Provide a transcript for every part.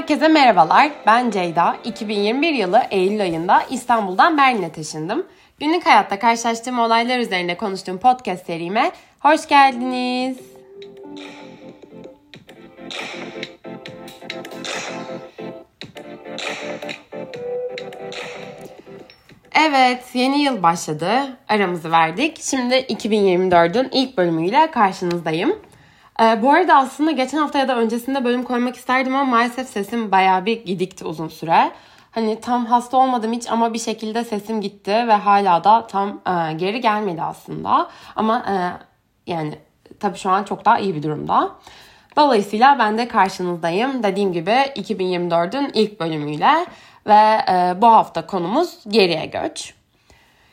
Herkese merhabalar. Ben Ceyda. 2021 yılı Eylül ayında İstanbul'dan Berlin'e taşındım. Günlük hayatta karşılaştığım olaylar üzerine konuştuğum podcast serime hoş geldiniz. Evet, yeni yıl başladı. Aramızı verdik. Şimdi 2024'ün ilk bölümüyle karşınızdayım. Ee, bu arada aslında geçen hafta ya da öncesinde bölüm koymak isterdim ama maalesef sesim bayağı bir gidikti uzun süre. Hani tam hasta olmadım hiç ama bir şekilde sesim gitti ve hala da tam e, geri gelmedi aslında. Ama e, yani tabii şu an çok daha iyi bir durumda. Dolayısıyla ben de karşınızdayım. Dediğim gibi 2024'ün ilk bölümüyle ve e, bu hafta konumuz geriye göç.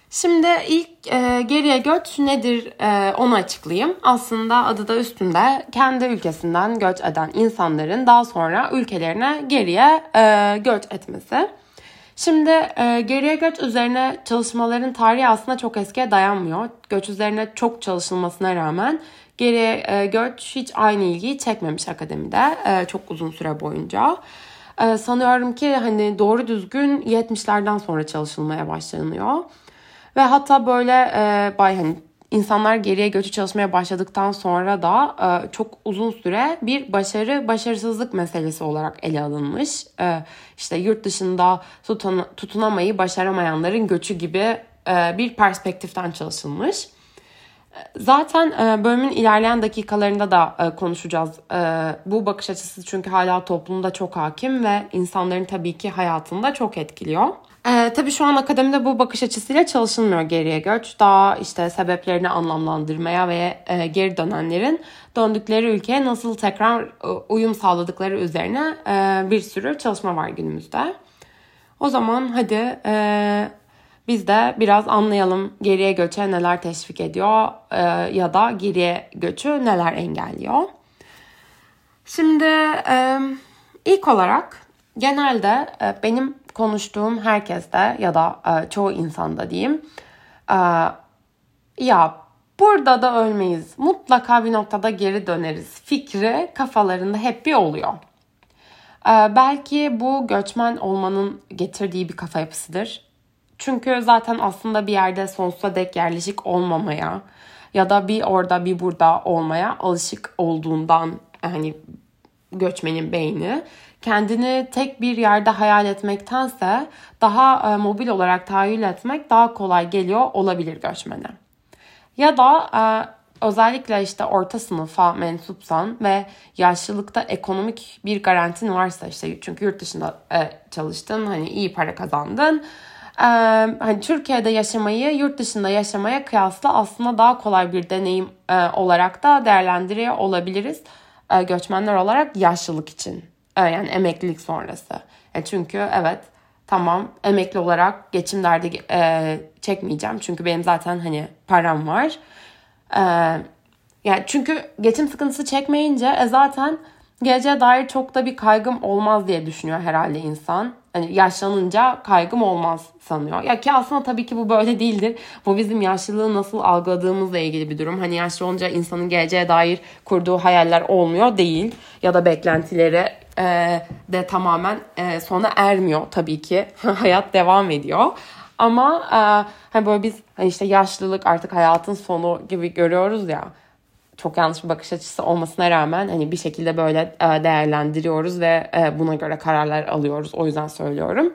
Şimdi ilk e, geriye göç nedir e, onu açıklayayım. Aslında adı da üstünde kendi ülkesinden göç eden insanların daha sonra ülkelerine geriye e, göç etmesi. Şimdi e, geriye göç üzerine çalışmaların tarihi aslında çok eskiye dayanmıyor. Göç üzerine çok çalışılmasına rağmen geriye e, göç hiç aynı ilgiyi çekmemiş akademide e, çok uzun süre boyunca. E, sanıyorum ki hani doğru düzgün 70'lerden sonra çalışılmaya başlanıyor. Ve hatta böyle e, bay hani insanlar geriye göçü çalışmaya başladıktan sonra da e, çok uzun süre bir başarı başarısızlık meselesi olarak ele alınmış. E, işte yurt dışında tutun, tutunamayı başaramayanların göçü gibi e, bir perspektiften çalışılmış. Zaten e, bölümün ilerleyen dakikalarında da e, konuşacağız. E, bu bakış açısı çünkü hala toplumda çok hakim ve insanların tabii ki hayatında çok etkiliyor. Ee, tabii şu an akademide bu bakış açısıyla çalışılmıyor geriye göç. Daha işte sebeplerini anlamlandırmaya ve e, geri dönenlerin döndükleri ülkeye nasıl tekrar e, uyum sağladıkları üzerine e, bir sürü çalışma var günümüzde. O zaman hadi e, biz de biraz anlayalım geriye göçe neler teşvik ediyor e, ya da geriye göçü neler engelliyor. Şimdi e, ilk olarak genelde e, benim konuştuğum herkeste ya da e, çoğu insanda diyeyim e, ya burada da ölmeyiz mutlaka bir noktada geri döneriz fikri kafalarında hep bir oluyor. E, belki bu göçmen olmanın getirdiği bir kafa yapısıdır. Çünkü zaten aslında bir yerde sonsuza dek yerleşik olmamaya ya da bir orada bir burada olmaya alışık olduğundan hani göçmenin beyni kendini tek bir yerde hayal etmektense daha e, mobil olarak tahayyül etmek daha kolay geliyor olabilir göçmene. Ya da e, özellikle işte orta sınıfa mensupsan ve yaşlılıkta ekonomik bir garantin varsa işte çünkü yurt dışında e, çalıştın hani iyi para kazandın. Hani Türkiye'de yaşamayı yurt dışında yaşamaya kıyasla aslında daha kolay bir deneyim olarak da değerlendiriyor olabiliriz göçmenler olarak yaşlılık için. E, yani emeklilik sonrası. E, çünkü evet tamam emekli olarak geçim derdi e, çekmeyeceğim. Çünkü benim zaten hani param var. E, yani çünkü geçim sıkıntısı çekmeyince e, zaten geleceğe dair çok da bir kaygım olmaz diye düşünüyor herhalde insan. Hani yaşlanınca kaygım olmaz sanıyor. Ya ki aslında tabii ki bu böyle değildir. Bu bizim yaşlılığı nasıl algıladığımızla ilgili bir durum. Hani yaşlı olunca insanın geleceğe dair kurduğu hayaller olmuyor değil. Ya da beklentileri e, de tamamen e, sona ermiyor tabii ki. Hayat devam ediyor. Ama e, hani böyle biz hani işte yaşlılık artık hayatın sonu gibi görüyoruz ya çok yanlış bir bakış açısı olmasına rağmen hani bir şekilde böyle e, değerlendiriyoruz ve e, buna göre kararlar alıyoruz. O yüzden söylüyorum.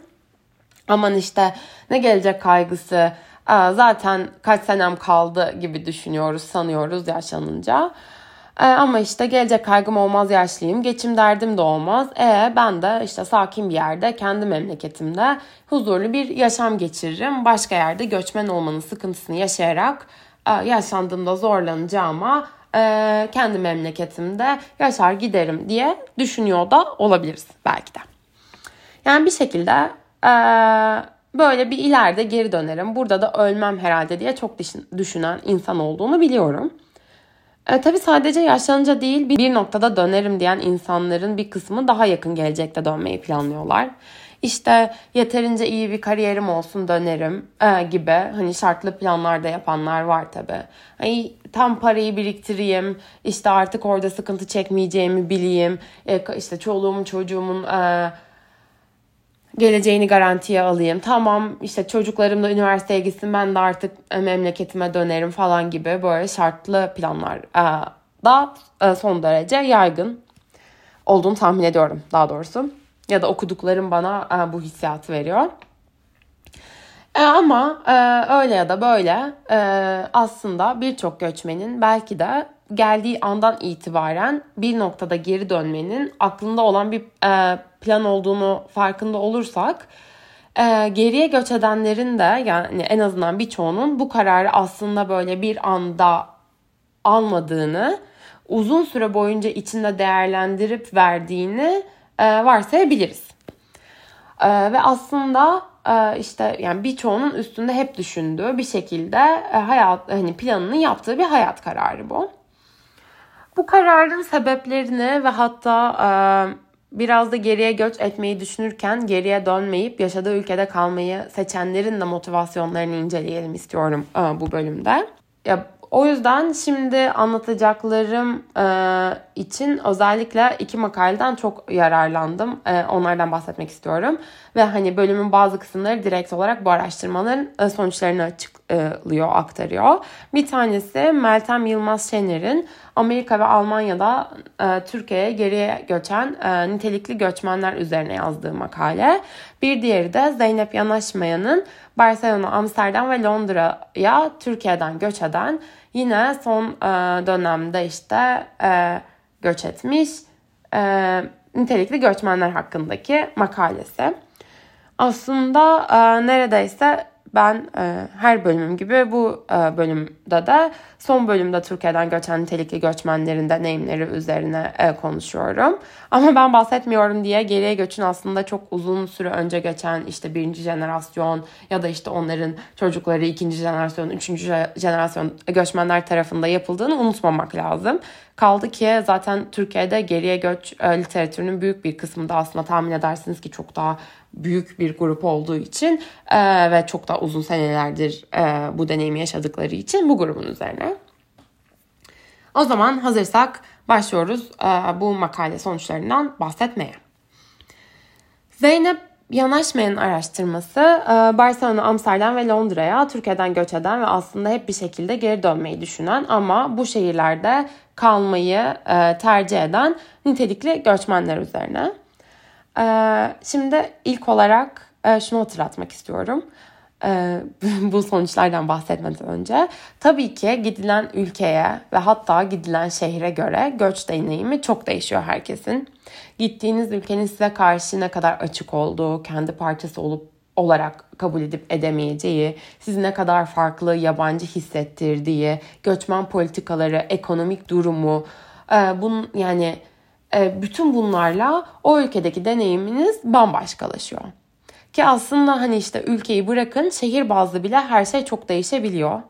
Aman işte ne gelecek kaygısı e, zaten kaç senem kaldı gibi düşünüyoruz sanıyoruz yaşlanınca. Ama işte gelecek kaygım olmaz yaşlıyım. Geçim derdim de olmaz. E ben de işte sakin bir yerde kendi memleketimde huzurlu bir yaşam geçiririm. Başka yerde göçmen olmanın sıkıntısını yaşayarak yaşlandığımda zorlanacağıma e, kendi memleketimde yaşar giderim diye düşünüyor da olabiliriz belki de. Yani bir şekilde e, böyle bir ileride geri dönerim. Burada da ölmem herhalde diye çok düşünen insan olduğunu biliyorum. E, tabii sadece yaşlanınca değil bir noktada dönerim diyen insanların bir kısmı daha yakın gelecekte dönmeyi planlıyorlar. işte yeterince iyi bir kariyerim olsun dönerim e, gibi hani şartlı planlarda yapanlar var tabi. Hani tam parayı biriktireyim işte artık orada sıkıntı çekmeyeceğimi bileyim e, işte çoluğumun çocuğumun e, geleceğini garantiye alayım. Tamam işte çocuklarım da üniversiteye gitsin ben de artık e, memleketime dönerim falan gibi böyle şartlı planlar e, da e, son derece yaygın olduğunu tahmin ediyorum daha doğrusu. Ya da okuduklarım bana bu hissiyatı veriyor. ama öyle ya da böyle aslında birçok göçmenin belki de geldiği andan itibaren bir noktada geri dönmenin aklında olan bir plan olduğunu farkında olursak e, geriye göç edenlerin de yani en azından birçoğunun bu kararı aslında böyle bir anda almadığını uzun süre boyunca içinde değerlendirip verdiğini e, varsayabiliriz. E, ve aslında e, işte yani birçoğunun üstünde hep düşündüğü bir şekilde e, hayat hani planını yaptığı bir hayat kararı bu. Bu kararın sebeplerini ve hatta e, biraz da geriye göç etmeyi düşünürken geriye dönmeyip yaşadığı ülkede kalmayı seçenlerin de motivasyonlarını inceleyelim istiyorum e, bu bölümde. Ya o yüzden şimdi anlatacaklarım e, için özellikle iki makaleden çok yararlandım. E, onlardan bahsetmek istiyorum. Ve hani bölümün bazı kısımları direkt olarak bu araştırmaların e, sonuçlarını açıklıyor, aktarıyor. Bir tanesi Meltem Yılmaz Şener'in Amerika ve Almanya'da e, Türkiye'ye geriye göçen e, nitelikli göçmenler üzerine yazdığı makale. Bir diğeri de Zeynep Yanaşmayan'ın Barcelona, Amsterdam ve Londra'ya Türkiye'den göç eden yine son dönemde işte göç etmiş nitelikli göçmenler hakkındaki makalesi. Aslında e, neredeyse ben e, her bölümüm gibi bu e, bölümde de son bölümde Türkiye'den göçen nitelikli göçmenlerin deneyimleri üzerine e, konuşuyorum. Ama ben bahsetmiyorum diye geriye göçün aslında çok uzun süre önce geçen işte birinci jenerasyon ya da işte onların çocukları ikinci jenerasyon, üçüncü jenerasyon göçmenler tarafında yapıldığını unutmamak lazım. Kaldı ki zaten Türkiye'de geriye göç e, literatürünün büyük bir kısmında aslında tahmin edersiniz ki çok daha büyük bir grup olduğu için e, ve çok da uzun senelerdir e, bu deneyimi yaşadıkları için bu grubun üzerine. O zaman hazırsak başlıyoruz e, bu makale sonuçlarından bahsetmeye. Zeynep Yanaşmayan araştırması e, Barcelona, Amsterdam ve Londra'ya Türkiye'den göç eden ve aslında hep bir şekilde geri dönmeyi düşünen ama bu şehirlerde kalmayı e, tercih eden nitelikli göçmenler üzerine. Şimdi ilk olarak şunu hatırlatmak istiyorum. Ee, bu sonuçlardan bahsetmeden önce. Tabii ki gidilen ülkeye ve hatta gidilen şehre göre göç deneyimi çok değişiyor herkesin. Gittiğiniz ülkenin size karşı ne kadar açık olduğu, kendi parçası olup olarak kabul edip edemeyeceği, sizi ne kadar farklı, yabancı hissettirdiği, göçmen politikaları, ekonomik durumu, e, bunun yani e, bütün bunlarla o ülkedeki deneyiminiz bambaşkalaşıyor. Ki aslında hani işte ülkeyi bırakın şehir bazlı bile her şey çok değişebiliyor.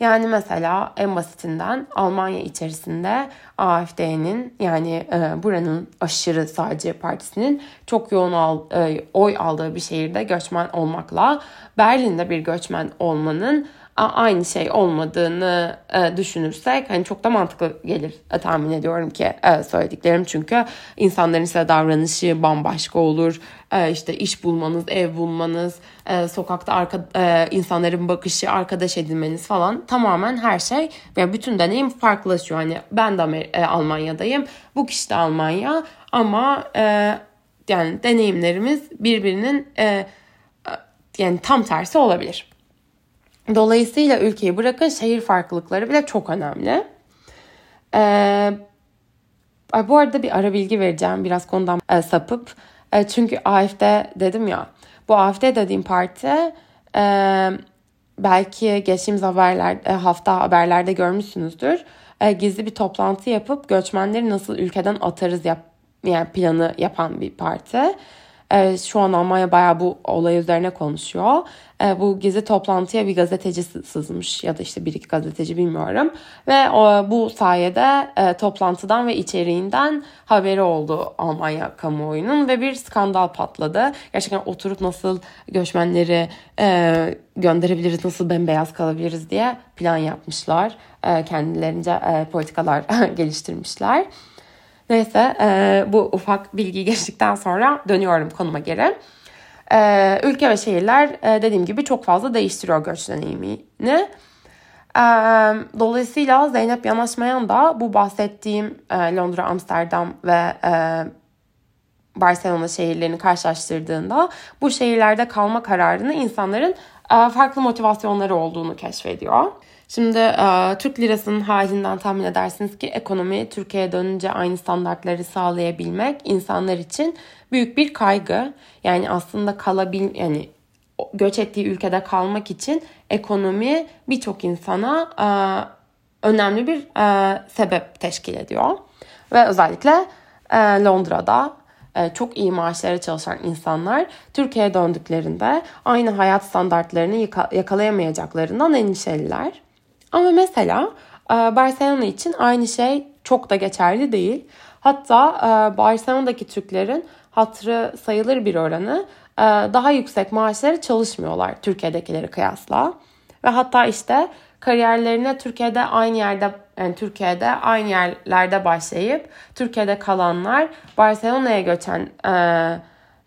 Yani mesela en basitinden Almanya içerisinde AFD'nin yani e, buranın aşırı sadece partisinin çok yoğun al, e, oy aldığı bir şehirde göçmen olmakla Berlin'de bir göçmen olmanın aynı şey olmadığını e, düşünürsek hani çok da mantıklı gelir e, tahmin ediyorum ki e, söylediklerim çünkü insanların size davranışı bambaşka olur. E, işte iş bulmanız, ev bulmanız, e, sokakta arka, e, insanların bakışı, arkadaş edinmeniz falan tamamen her şey ve bütün deneyim farklılaşıyor. Hani ben de Amer- e, Almanya'dayım, bu kişi de Almanya ama e, yani deneyimlerimiz birbirinin e, yani tam tersi olabilir. Dolayısıyla ülkeyi bırakın şehir farklılıkları bile çok önemli. Ee, bu arada bir ara bilgi vereceğim biraz konudan e, sapıp. E, çünkü AFD dedim ya. Bu AFD dediğim parti e, belki geçtiğimiz haberler, e, hafta haberlerde görmüşsünüzdür. E, gizli bir toplantı yapıp göçmenleri nasıl ülkeden atarız yap, yani planı yapan bir parti. E, şu an Almanya bayağı bu olay üzerine konuşuyor. E, bu gizli toplantıya bir gazeteci sızmış ya da işte bir iki gazeteci bilmiyorum. Ve o, bu sayede e, toplantıdan ve içeriğinden haberi oldu Almanya kamuoyunun ve bir skandal patladı. Gerçekten oturup nasıl göçmenleri e, gönderebiliriz, nasıl bembeyaz kalabiliriz diye plan yapmışlar. E, kendilerince e, politikalar geliştirmişler. Neyse e, bu ufak bilgi geçtikten sonra dönüyorum konuma geri. E, ülke ve şehirler e, dediğim gibi çok fazla değiştiriyor göç deneyimini. E, dolayısıyla Zeynep Yanaşmayan da bu bahsettiğim e, Londra, Amsterdam ve e, Barcelona şehirlerini karşılaştırdığında bu şehirlerde kalma kararını insanların e, farklı motivasyonları olduğunu keşfediyor. Şimdi e, Türk lirasının halinden tahmin edersiniz ki ekonomi Türkiye'ye dönünce aynı standartları sağlayabilmek insanlar için büyük bir kaygı. Yani aslında kalabil yani göç ettiği ülkede kalmak için ekonomi birçok insana e, önemli bir e, sebep teşkil ediyor. Ve özellikle Londra'da çok iyi maaşlara çalışan insanlar Türkiye'ye döndüklerinde aynı hayat standartlarını yakalayamayacaklarından endişeliler. Ama mesela e, Barcelona için aynı şey çok da geçerli değil. Hatta e, Barcelona'daki Türklerin hatırı sayılır bir oranı e, daha yüksek maaşları çalışmıyorlar Türkiye'dekileri kıyasla. Ve hatta işte kariyerlerine Türkiye'de aynı yerde yani Türkiye'de aynı yerlerde başlayıp Türkiye'de kalanlar Barcelona'ya göçen e,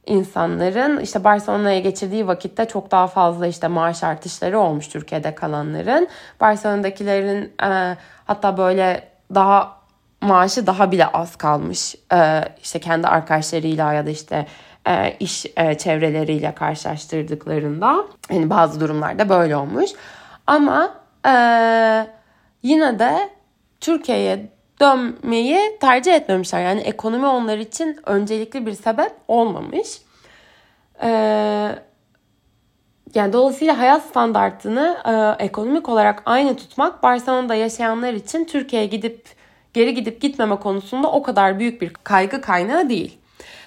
insanların işte Barcelona'ya geçirdiği vakitte çok daha fazla işte maaş artışları olmuş Türkiye'de kalanların. Barcelona'dakilerin e, hatta böyle daha maaşı daha bile az kalmış. E, işte kendi arkadaşlarıyla ya da işte e, iş e, çevreleriyle karşılaştırdıklarında hani bazı durumlarda böyle olmuş. Ama e, yine de Türkiye'ye dönmeyi tercih etmemişler. Yani ekonomi onlar için öncelikli bir sebep olmamış. Ee, yani dolayısıyla hayat standartını e, ekonomik olarak aynı tutmak Barcelona'da yaşayanlar için Türkiye'ye gidip geri gidip gitmeme konusunda o kadar büyük bir kaygı kaynağı değil.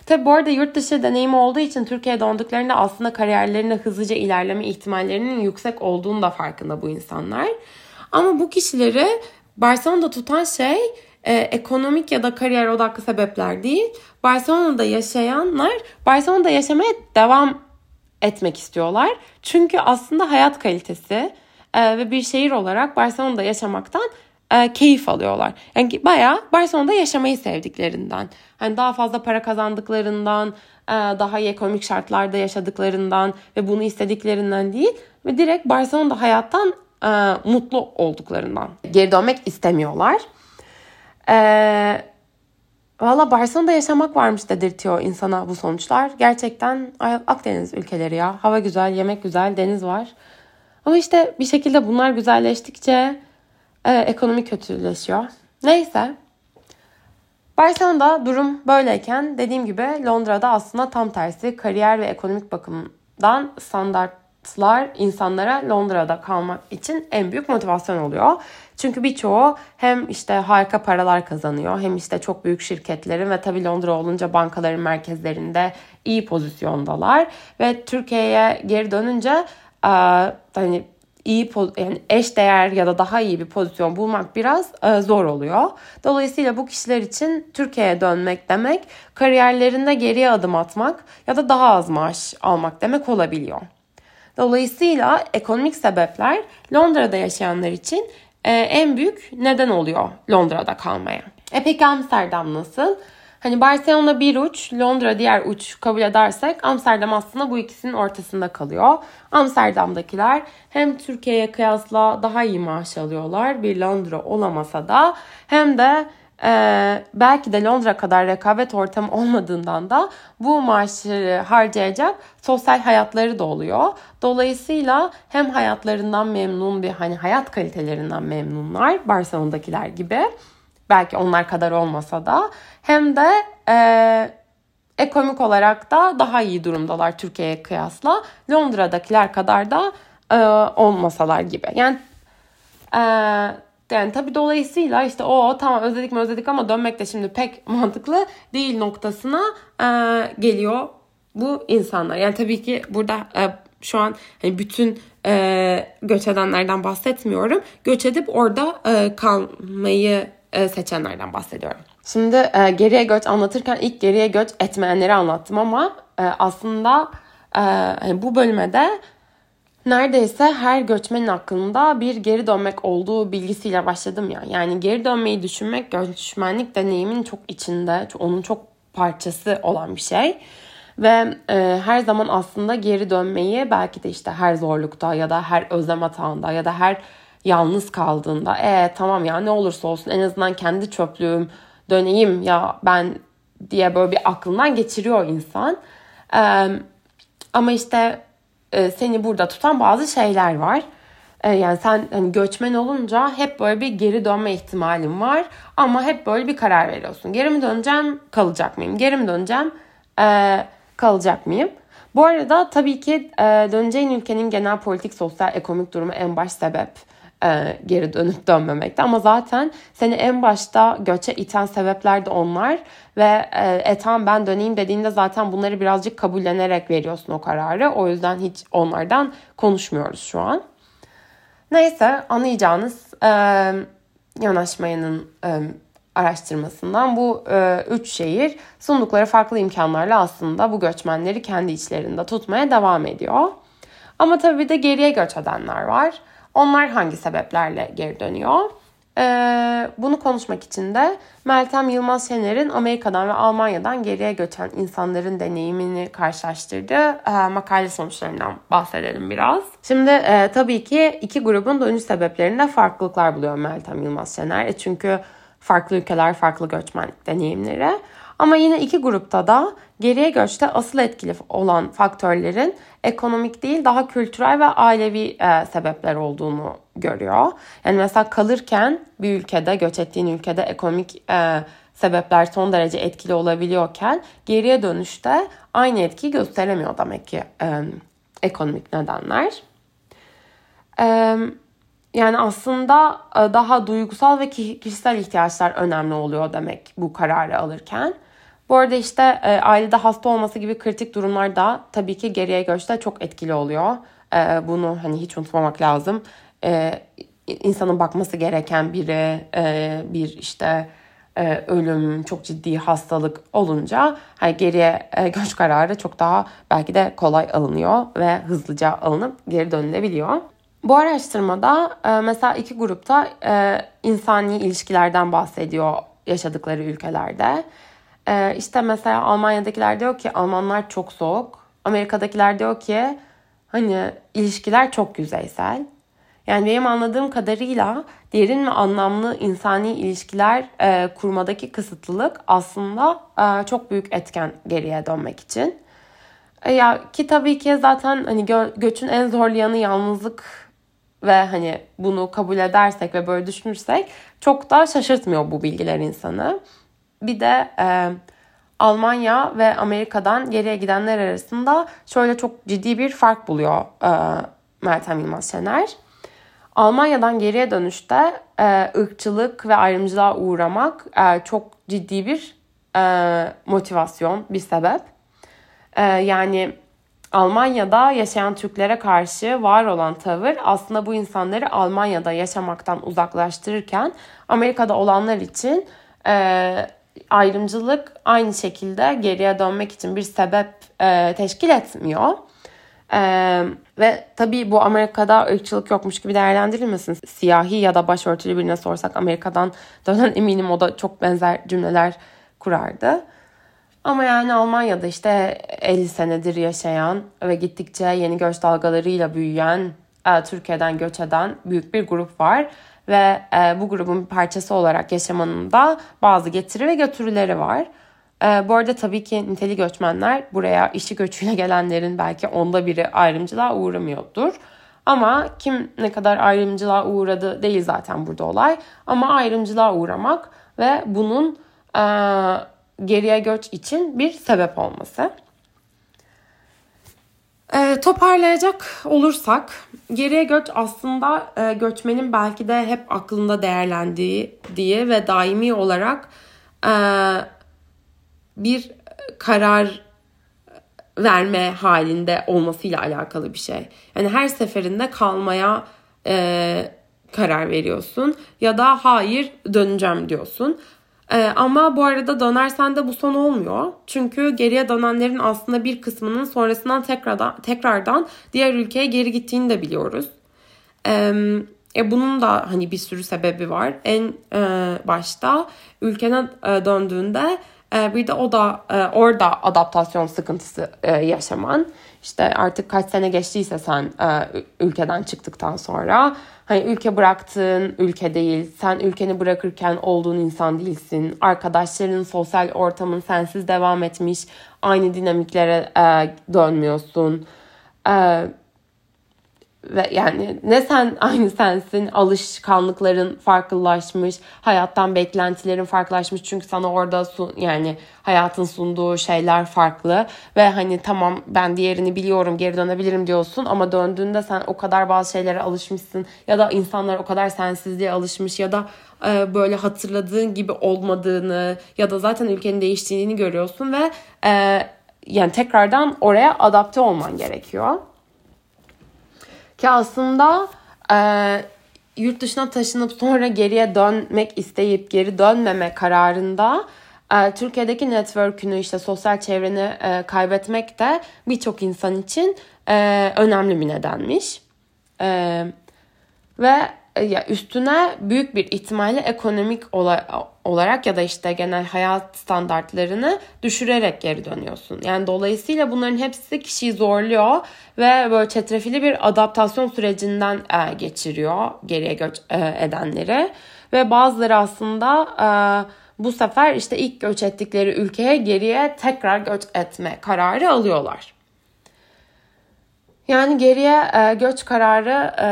Tabi bu arada yurt dışı deneyimi olduğu için Türkiye'ye döndüklerinde aslında kariyerlerinde hızlıca ilerleme ihtimallerinin yüksek olduğunu da farkında bu insanlar. Ama bu kişileri Barcelona'da tutan şey e, ekonomik ya da kariyer odaklı sebepler değil. Barcelona'da yaşayanlar Barcelona'da yaşamaya devam etmek istiyorlar. Çünkü aslında hayat kalitesi e, ve bir şehir olarak Barcelona'da yaşamaktan e, keyif alıyorlar. Yani bayağı Barcelona'da yaşamayı sevdiklerinden. Hani daha fazla para kazandıklarından, e, daha iyi ekonomik şartlarda yaşadıklarından ve bunu istediklerinden değil ve direkt Barcelona'da hayattan e, mutlu olduklarından geri dönmek istemiyorlar. Ee, Valla Barcelona'da yaşamak varmış dedirtiyor insana bu sonuçlar. Gerçekten Akdeniz ülkeleri ya. Hava güzel, yemek güzel, deniz var. Ama işte bir şekilde bunlar güzelleştikçe e, ekonomi kötüleşiyor. Neyse. Barcelona'da durum böyleyken dediğim gibi Londra'da aslında tam tersi kariyer ve ekonomik bakımdan standartlar insanlara Londra'da kalmak için en büyük motivasyon oluyor. Çünkü birçoğu hem işte harika paralar kazanıyor hem işte çok büyük şirketlerin ve tabii Londra olunca bankaların merkezlerinde iyi pozisyondalar ve Türkiye'ye geri dönünce hani iyi yani eş değer ya da daha iyi bir pozisyon bulmak biraz zor oluyor. Dolayısıyla bu kişiler için Türkiye'ye dönmek demek kariyerlerinde geriye adım atmak ya da daha az maaş almak demek olabiliyor. Dolayısıyla ekonomik sebepler Londra'da yaşayanlar için e, en büyük neden oluyor Londra'da kalmaya. E peki Amsterdam nasıl? Hani Barcelona bir uç, Londra diğer uç kabul edersek Amsterdam aslında bu ikisinin ortasında kalıyor. Amsterdam'dakiler hem Türkiye'ye kıyasla daha iyi maaş alıyorlar bir Londra olamasa da hem de ee, belki de Londra kadar rekabet ortamı olmadığından da bu maaşları harcayacak sosyal hayatları da oluyor. Dolayısıyla hem hayatlarından memnun bir hani hayat kalitelerinden memnunlar Barcelona'dakiler gibi. Belki onlar kadar olmasa da hem de e, ekonomik olarak da daha iyi durumdalar Türkiye'ye kıyasla. Londra'dakiler kadar da e, olmasalar gibi. Yani e, yani tabii dolayısıyla işte o tamam özledik mi özledik ama dönmek de şimdi pek mantıklı değil noktasına e, geliyor bu insanlar. Yani tabii ki burada e, şu an hani bütün e, göç edenlerden bahsetmiyorum. Göç edip orada e, kalmayı e, seçenlerden bahsediyorum. Şimdi e, geriye göç anlatırken ilk geriye göç etmeyenleri anlattım ama e, aslında e, bu bölüme de neredeyse her göçmenin aklında bir geri dönmek olduğu bilgisiyle başladım ya. Yani geri dönmeyi düşünmek göçmenlik deneyimin çok içinde, onun çok parçası olan bir şey. Ve e, her zaman aslında geri dönmeyi belki de işte her zorlukta ya da her özlem hatağında ya da her yalnız kaldığında e tamam ya ne olursa olsun en azından kendi çöplüğüm döneyim ya ben diye böyle bir aklından geçiriyor insan. E, ama işte e, seni burada tutan bazı şeyler var. E, yani sen hani göçmen olunca hep böyle bir geri dönme ihtimalin var. Ama hep böyle bir karar veriyorsun. Geri mi döneceğim, kalacak mıyım? Geri mi döneceğim, e, kalacak mıyım? Bu arada tabii ki döneceğin ülkenin genel politik, sosyal, ekonomik durumu en baş sebep e, geri dönüp dönmemekte. Ama zaten seni en başta göçe iten sebepler de onlar. Ve e, e tamam ben döneyim dediğinde zaten bunları birazcık kabullenerek veriyorsun o kararı. O yüzden hiç onlardan konuşmuyoruz şu an. Neyse anlayacağınız e, yanaşmayanın e, araştırmasından bu e, üç şehir sundukları farklı imkanlarla aslında bu göçmenleri kendi içlerinde tutmaya devam ediyor. Ama tabii de geriye göç edenler var. Onlar hangi sebeplerle geri dönüyor? Ee, bunu konuşmak için de Meltem Yılmaz Şener'in Amerika'dan ve Almanya'dan geriye göçen insanların deneyimini karşılaştırdığı e, makale sonuçlarından bahsedelim biraz. Şimdi e, tabii ki iki grubun dönüş sebeplerinde farklılıklar buluyor Meltem Yılmaz Şener. E, çünkü farklı ülkeler, farklı göçmenlik deneyimleri. Ama yine iki grupta da geriye göçte asıl etkili olan faktörlerin ekonomik değil daha kültürel ve ailevi e, sebepler olduğunu görüyor. Yani mesela kalırken bir ülkede, göç ettiğin ülkede ekonomik e, sebepler son derece etkili olabiliyorken geriye dönüşte aynı etkiyi gösteremiyor demek ki e, ekonomik nedenler. E, yani aslında e, daha duygusal ve kişisel ihtiyaçlar önemli oluyor demek bu kararı alırken. Bu arada işte e, ailede hasta olması gibi kritik durumlar da tabii ki geriye göçte çok etkili oluyor. E, bunu hani hiç unutmamak lazım. İnsanın bakması gereken biri bir işte ölüm, çok ciddi hastalık olunca hani geriye göç kararı çok daha belki de kolay alınıyor ve hızlıca alınıp geri dönülebiliyor. Bu araştırmada e, mesela iki grupta e, insani ilişkilerden bahsediyor yaşadıkları ülkelerde. Ee, işte mesela Almanya'dakiler diyor ki Almanlar çok soğuk. Amerika'dakiler diyor ki hani ilişkiler çok yüzeysel. Yani benim anladığım kadarıyla derin ve anlamlı insani ilişkiler e, kurmadaki kısıtlılık aslında e, çok büyük etken geriye dönmek için. E, ya ki tabii ki zaten hani gö- göçün en zorlayanı yalnızlık ve hani bunu kabul edersek ve böyle düşünürsek çok da şaşırtmıyor bu bilgiler insanı. Bir de e, Almanya ve Amerika'dan geriye gidenler arasında şöyle çok ciddi bir fark buluyor e, Meltem Yılmaz Şener. Almanya'dan geriye dönüşte e, ırkçılık ve ayrımcılığa uğramak e, çok ciddi bir e, motivasyon, bir sebep. E, yani Almanya'da yaşayan Türklere karşı var olan tavır aslında bu insanları Almanya'da yaşamaktan uzaklaştırırken Amerika'da olanlar için e, ayrımcılık aynı şekilde geriye dönmek için bir sebep e, teşkil etmiyor. Ee, ve tabii bu Amerika'da ırkçılık yokmuş gibi değerlendirilmesin. Siyahi ya da başörtülü birine sorsak Amerika'dan dönen eminim o da çok benzer cümleler kurardı. Ama yani Almanya'da işte 50 senedir yaşayan ve gittikçe yeni göç dalgalarıyla büyüyen, e, Türkiye'den göç eden büyük bir grup var ve e, bu grubun bir parçası olarak yaşamanın da bazı getiri ve götürüleri var. E, bu arada tabii ki niteli göçmenler buraya işi göçüyle gelenlerin belki onda biri ayrımcılığa uğramıyordur. Ama kim ne kadar ayrımcılığa uğradı değil zaten burada olay. Ama ayrımcılığa uğramak ve bunun geriye göç için bir sebep olması. E, toparlayacak olursak geriye göç aslında e, göçmenin belki de hep aklında değerlendiği diye ve daimi olarak e, bir karar verme halinde olmasıyla alakalı bir şey. Yani her seferinde kalmaya e, karar veriyorsun ya da hayır döneceğim diyorsun. Ee, ama bu arada dönersen de bu son olmuyor. Çünkü geriye dönenlerin aslında bir kısmının sonrasından tekrardan, tekrardan diğer ülkeye geri gittiğini de biliyoruz. Ee, e, bunun da hani bir sürü sebebi var. En e, başta ülkene e, döndüğünde e, bir de o da e, orada adaptasyon sıkıntısı e, yaşaman. İşte artık kaç sene geçtiyse sen e, ülkeden çıktıktan sonra hani ülke bıraktığın ülke değil, sen ülkeni bırakırken olduğun insan değilsin. Arkadaşların, sosyal ortamın sensiz devam etmiş, aynı dinamiklere e, dönmüyorsun. E, ve yani ne sen aynı sensin. Alışkanlıkların farklılaşmış hayattan beklentilerin farklılaşmış. Çünkü sana orada sun, yani hayatın sunduğu şeyler farklı. Ve hani tamam ben diğerini biliyorum geri dönebilirim diyorsun. Ama döndüğünde sen o kadar bazı şeylere alışmışsın. Ya da insanlar o kadar sensizliğe alışmış ya da e, böyle hatırladığın gibi olmadığını ya da zaten ülkenin değiştiğini görüyorsun ve e, yani tekrardan oraya adapte olman gerekiyor. Ki aslında e, yurt dışına taşınıp sonra geriye dönmek isteyip geri dönmeme kararında e, Türkiye'deki network'ünü işte sosyal çevreni e, kaybetmek de birçok insan için e, önemli bir nedenmiş. E, ve ya üstüne büyük bir ihtimalle ekonomik olarak ya da işte genel hayat standartlarını düşürerek geri dönüyorsun. Yani dolayısıyla bunların hepsi kişiyi zorluyor ve böyle çetrefilli bir adaptasyon sürecinden e, geçiriyor geriye göç e, edenleri ve bazıları aslında bu sefer işte ilk göç ettikleri ülkeye geriye tekrar göç etme kararı alıyorlar. Yani geriye e, göç kararı e,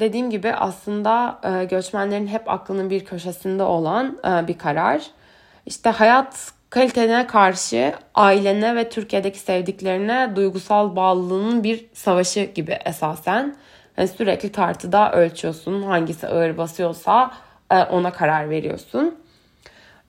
dediğim gibi aslında e, göçmenlerin hep aklının bir köşesinde olan e, bir karar. İşte hayat kalitene karşı ailene ve Türkiye'deki sevdiklerine duygusal bağlılığının bir savaşı gibi esasen. Yani sürekli tartıda ölçüyorsun hangisi ağır basıyorsa e, ona karar veriyorsun.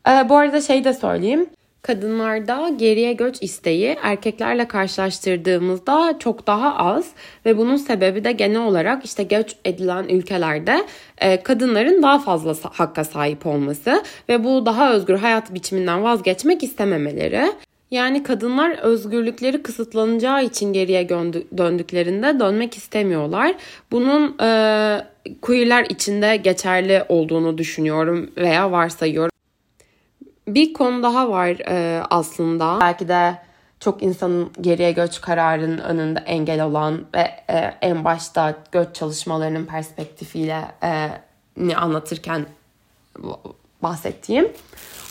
E, bu arada şey de söyleyeyim. Kadınlarda geriye göç isteği erkeklerle karşılaştırdığımızda çok daha az ve bunun sebebi de genel olarak işte göç edilen ülkelerde e, kadınların daha fazla hakka sahip olması ve bu daha özgür hayat biçiminden vazgeçmek istememeleri. Yani kadınlar özgürlükleri kısıtlanacağı için geriye döndüklerinde dönmek istemiyorlar. Bunun e, queerler içinde geçerli olduğunu düşünüyorum veya varsayıyorum. Bir konu daha var e, aslında. Belki de çok insanın geriye göç kararının önünde engel olan ve e, en başta göç çalışmalarının perspektifiyle e, ni anlatırken bahsettiğim.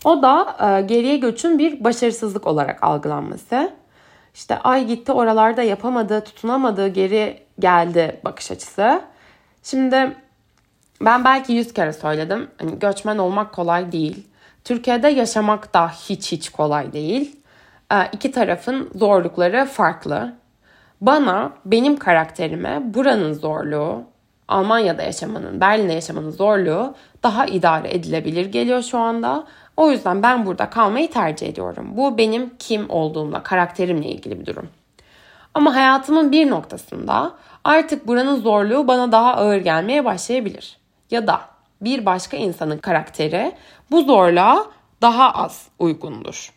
O da e, geriye göçün bir başarısızlık olarak algılanması. İşte ay gitti oralarda yapamadığı, tutunamadığı geri geldi bakış açısı. Şimdi ben belki yüz kere söyledim. Hani göçmen olmak kolay değil. Türkiye'de yaşamak da hiç hiç kolay değil. Ee, iki tarafın zorlukları farklı. Bana, benim karakterime buranın zorluğu, Almanya'da yaşamanın, Berlin'de yaşamanın zorluğu daha idare edilebilir geliyor şu anda. O yüzden ben burada kalmayı tercih ediyorum. Bu benim kim olduğumla, karakterimle ilgili bir durum. Ama hayatımın bir noktasında artık buranın zorluğu bana daha ağır gelmeye başlayabilir. Ya da bir başka insanın karakteri bu zorluğa daha az uygundur.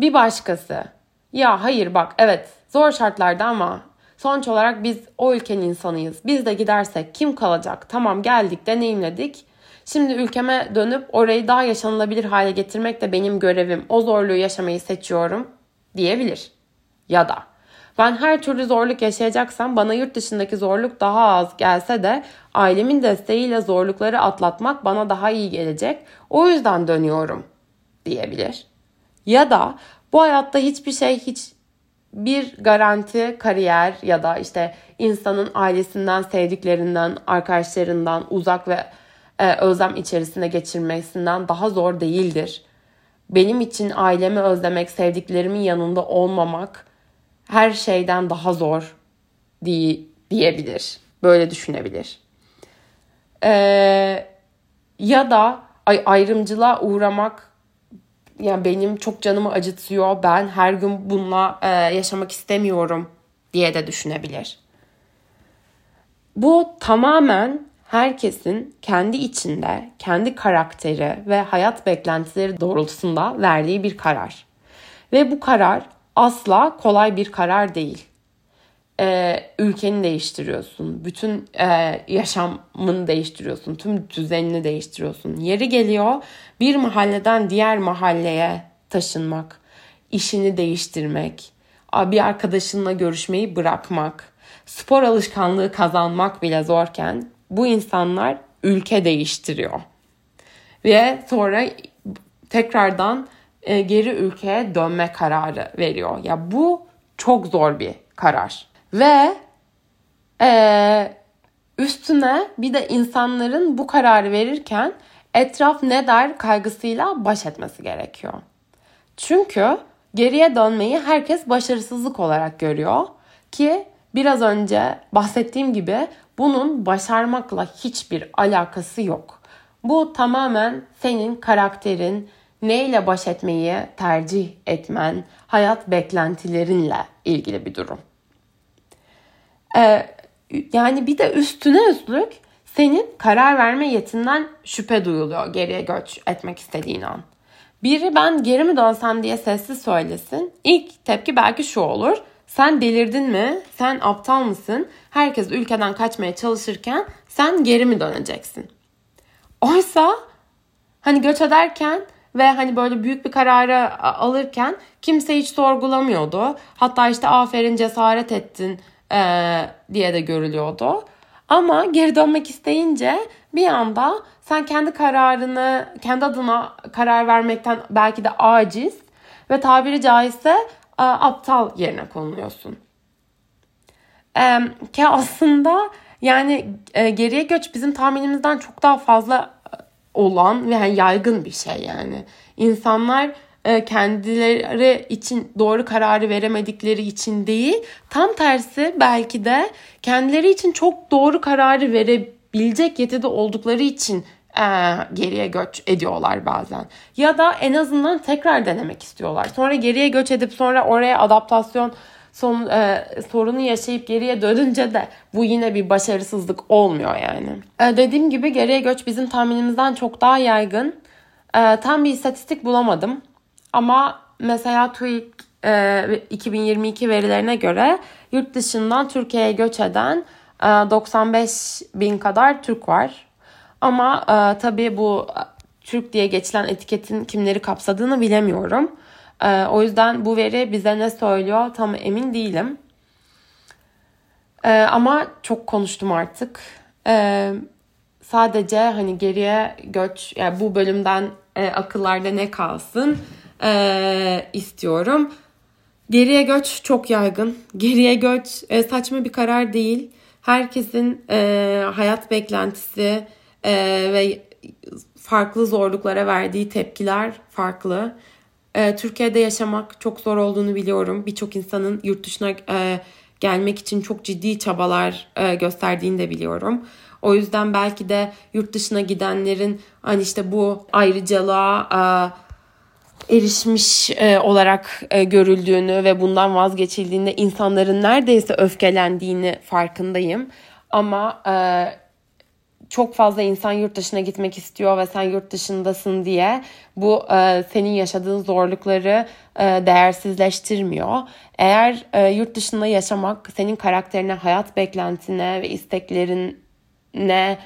Bir başkası ya hayır bak evet zor şartlarda ama sonuç olarak biz o ülkenin insanıyız. Biz de gidersek kim kalacak? Tamam geldik deneyimledik. Şimdi ülkeme dönüp orayı daha yaşanılabilir hale getirmek de benim görevim. O zorluğu yaşamayı seçiyorum diyebilir. Ya da ben her türlü zorluk yaşayacaksam bana yurt dışındaki zorluk daha az gelse de ailemin desteğiyle zorlukları atlatmak bana daha iyi gelecek. O yüzden dönüyorum diyebilir. Ya da bu hayatta hiçbir şey hiç bir garanti kariyer ya da işte insanın ailesinden, sevdiklerinden, arkadaşlarından uzak ve e, özlem içerisinde geçirmesinden daha zor değildir. Benim için ailemi özlemek, sevdiklerimin yanında olmamak her şeyden daha zor diye, diyebilir. Böyle düşünebilir. Ee, ya da ay, ayrımcılığa uğramak yani benim çok canımı acıtıyor. Ben her gün bununla e, yaşamak istemiyorum diye de düşünebilir. Bu tamamen herkesin kendi içinde, kendi karakteri ve hayat beklentileri doğrultusunda verdiği bir karar. Ve bu karar asla kolay bir karar değil. Ee, ülkeni değiştiriyorsun, bütün e, yaşamını değiştiriyorsun, tüm düzenini değiştiriyorsun. Yeri geliyor bir mahalleden diğer mahalleye taşınmak, işini değiştirmek, bir arkadaşınla görüşmeyi bırakmak, spor alışkanlığı kazanmak bile zorken bu insanlar ülke değiştiriyor. Ve sonra tekrardan e, geri ülkeye dönme kararı veriyor. Ya bu çok zor bir karar. Ve e, üstüne bir de insanların bu kararı verirken etraf ne der kaygısıyla baş etmesi gerekiyor. Çünkü geriye dönmeyi herkes başarısızlık olarak görüyor ki biraz önce bahsettiğim gibi bunun başarmakla hiçbir alakası yok. Bu tamamen senin karakterin, neyle baş etmeyi tercih etmen, hayat beklentilerinle ilgili bir durum. Ee, yani bir de üstüne üstlük senin karar verme yetinden şüphe duyuluyor geriye göç etmek istediğin an. Biri ben geri mi dönsem diye sessiz söylesin. İlk tepki belki şu olur. Sen delirdin mi? Sen aptal mısın? Herkes ülkeden kaçmaya çalışırken sen geri mi döneceksin? Oysa hani göç ederken ve hani böyle büyük bir kararı alırken kimse hiç sorgulamıyordu. Hatta işte aferin cesaret ettin ee, diye de görülüyordu. Ama geri dönmek isteyince bir anda sen kendi kararını, kendi adına karar vermekten belki de aciz ve tabiri caizse aptal yerine konuluyorsun. E, ki aslında yani e, geriye göç bizim tahminimizden çok daha fazla olan ve yani yaygın bir şey yani. İnsanlar e, kendileri için doğru kararı veremedikleri için değil, tam tersi belki de kendileri için çok doğru kararı verebilecek yetide oldukları için e, geriye göç ediyorlar bazen. Ya da en azından tekrar denemek istiyorlar. Sonra geriye göç edip sonra oraya adaptasyon son e, sorunu yaşayıp geriye dönünce de bu yine bir başarısızlık olmuyor yani. E, dediğim gibi geriye göç bizim tahminimizden çok daha yaygın. E, tam bir istatistik bulamadım. Ama mesela TÜİK e, 2022 verilerine göre yurt dışından Türkiye'ye göç eden e, 95 bin kadar Türk var. Ama e, tabii bu e, Türk diye geçilen etiketin kimleri kapsadığını bilemiyorum. E, o yüzden bu veri bize ne söylüyor tam emin değilim. E, ama çok konuştum artık. E, sadece hani geriye göç yani bu bölümden e, akıllarda ne kalsın e, istiyorum. Geriye göç çok yaygın. Geriye göç e, saçma bir karar değil. Herkesin e, hayat beklentisi e, ve farklı zorluklara verdiği tepkiler farklı. E, Türkiye'de yaşamak çok zor olduğunu biliyorum. Birçok insanın yurt dışına e, gelmek için çok ciddi çabalar e, gösterdiğini de biliyorum. O yüzden belki de yurt dışına gidenlerin hani işte bu ayrıcalığa e, erişmiş e, olarak e, görüldüğünü ve bundan vazgeçildiğinde insanların neredeyse öfkelendiğini farkındayım. Ama e, çok fazla insan yurt dışına gitmek istiyor ve sen yurt dışındasın diye bu e, senin yaşadığın zorlukları e, değersizleştirmiyor. Eğer e, yurt dışında yaşamak senin karakterine, hayat beklentine ve isteklerine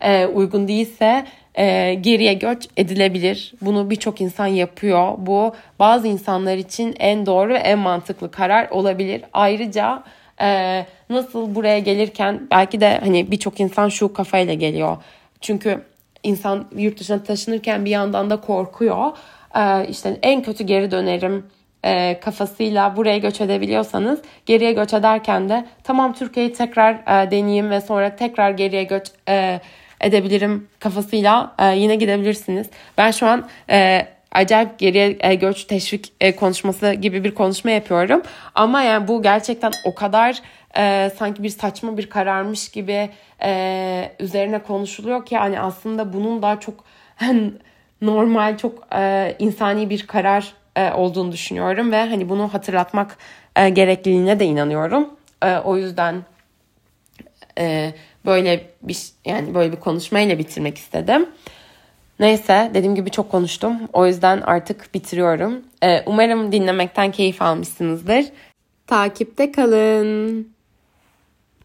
e, uygun değilse e, geriye göç edilebilir. Bunu birçok insan yapıyor. Bu bazı insanlar için en doğru ve en mantıklı karar olabilir. Ayrıca e, nasıl buraya gelirken belki de hani birçok insan şu kafayla geliyor. Çünkü insan yurt dışına taşınırken bir yandan da korkuyor. E, işte en kötü geri dönerim e, kafasıyla buraya göç edebiliyorsanız geriye göç ederken de tamam Türkiye'yi tekrar e, deneyeyim ve sonra tekrar geriye göç e, edebilirim kafasıyla e, yine gidebilirsiniz. Ben şu an e, acayip geriye e, göç teşvik e, konuşması gibi bir konuşma yapıyorum. Ama yani bu gerçekten o kadar e, sanki bir saçma bir kararmış gibi e, üzerine konuşuluyor ki hani aslında bunun daha çok normal, çok e, insani bir karar e, olduğunu düşünüyorum ve hani bunu hatırlatmak e, gerekliliğine de inanıyorum. E, o yüzden e, böyle bir yani böyle bir konuşmayla bitirmek istedim. Neyse dediğim gibi çok konuştum. O yüzden artık bitiriyorum. E, umarım dinlemekten keyif almışsınızdır. Takipte kalın.